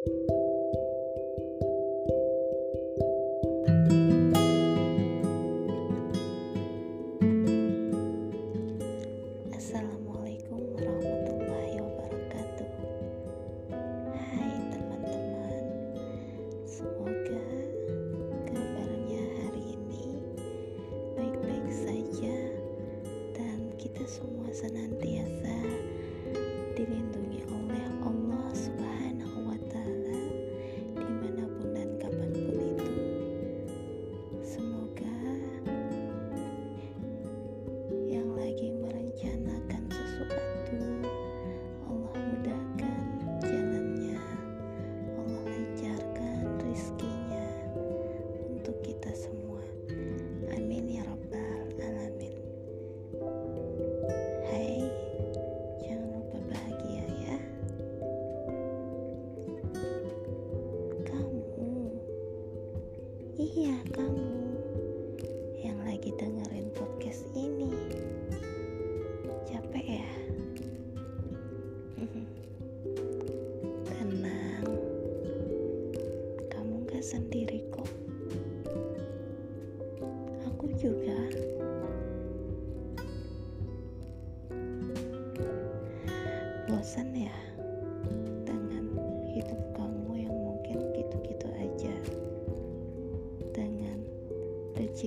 Assalamualaikum warahmatullahi wabarakatuh. Hai teman-teman. Semoga kabarnya hari ini baik-baik saja dan kita semua senantiasa Iya, kamu yang lagi dengerin podcast ini. Capek ya? Tenang. Kamu gak sendiri kok. Aku juga. Bosan ya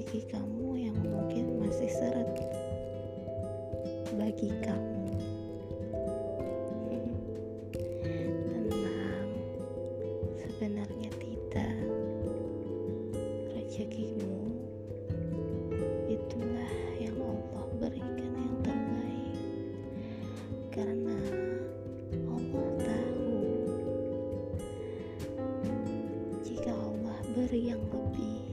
rezeki kamu yang mungkin masih seret bagi kamu. Tenang, sebenarnya tidak. Rezekimu itulah yang Allah berikan yang terbaik. Karena Allah tahu jika Allah beri yang lebih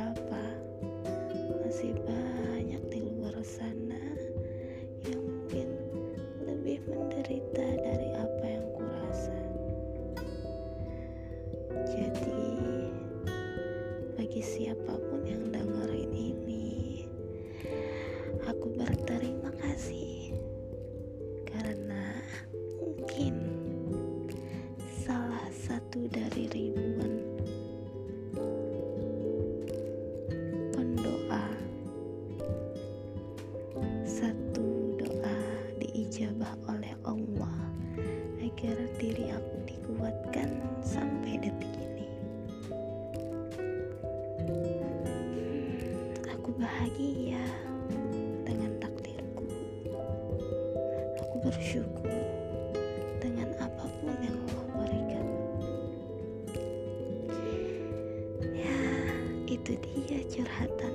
seberapa masih banyak di luar sana yang mungkin lebih menderita dari apa yang kurasa. Jadi, bagi siapa pun yang dengerin ini, aku berterima kasih karena mungkin salah satu dari ribuan diri aku dikuatkan sampai detik ini. Aku bahagia dengan takdirku. Aku bersyukur dengan apa pun yang Allah berikan. Ya, itu dia curhatanku.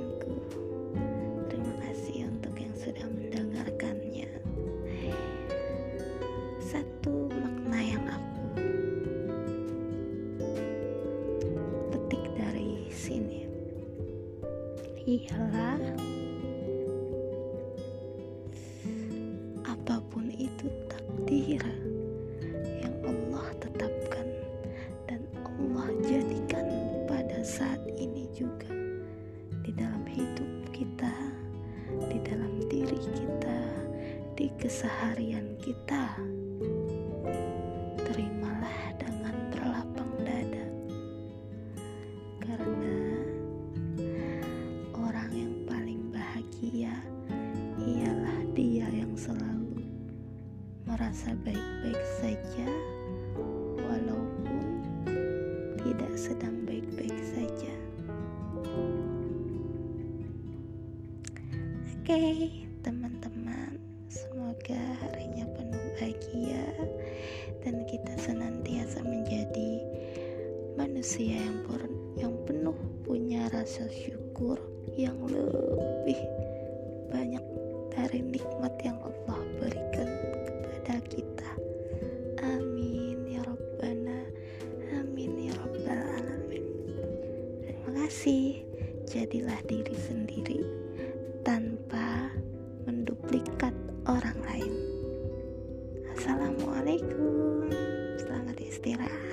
Ialah merasa baik-baik saja, walaupun tidak sedang baik-baik saja. Oke, teman-teman, semoga harinya penuh bahagia dan kita senantiasa menjadi manusia yang yang penuh punya rasa syukur yang lebih banyak dari nikmat yang Allah berikan kepada kita. Amin ya Rabbana. Amin ya Rabbal Alamin. Terima kasih. Jadilah diri sendiri tanpa menduplikat orang lain. Assalamualaikum. Selamat istirahat.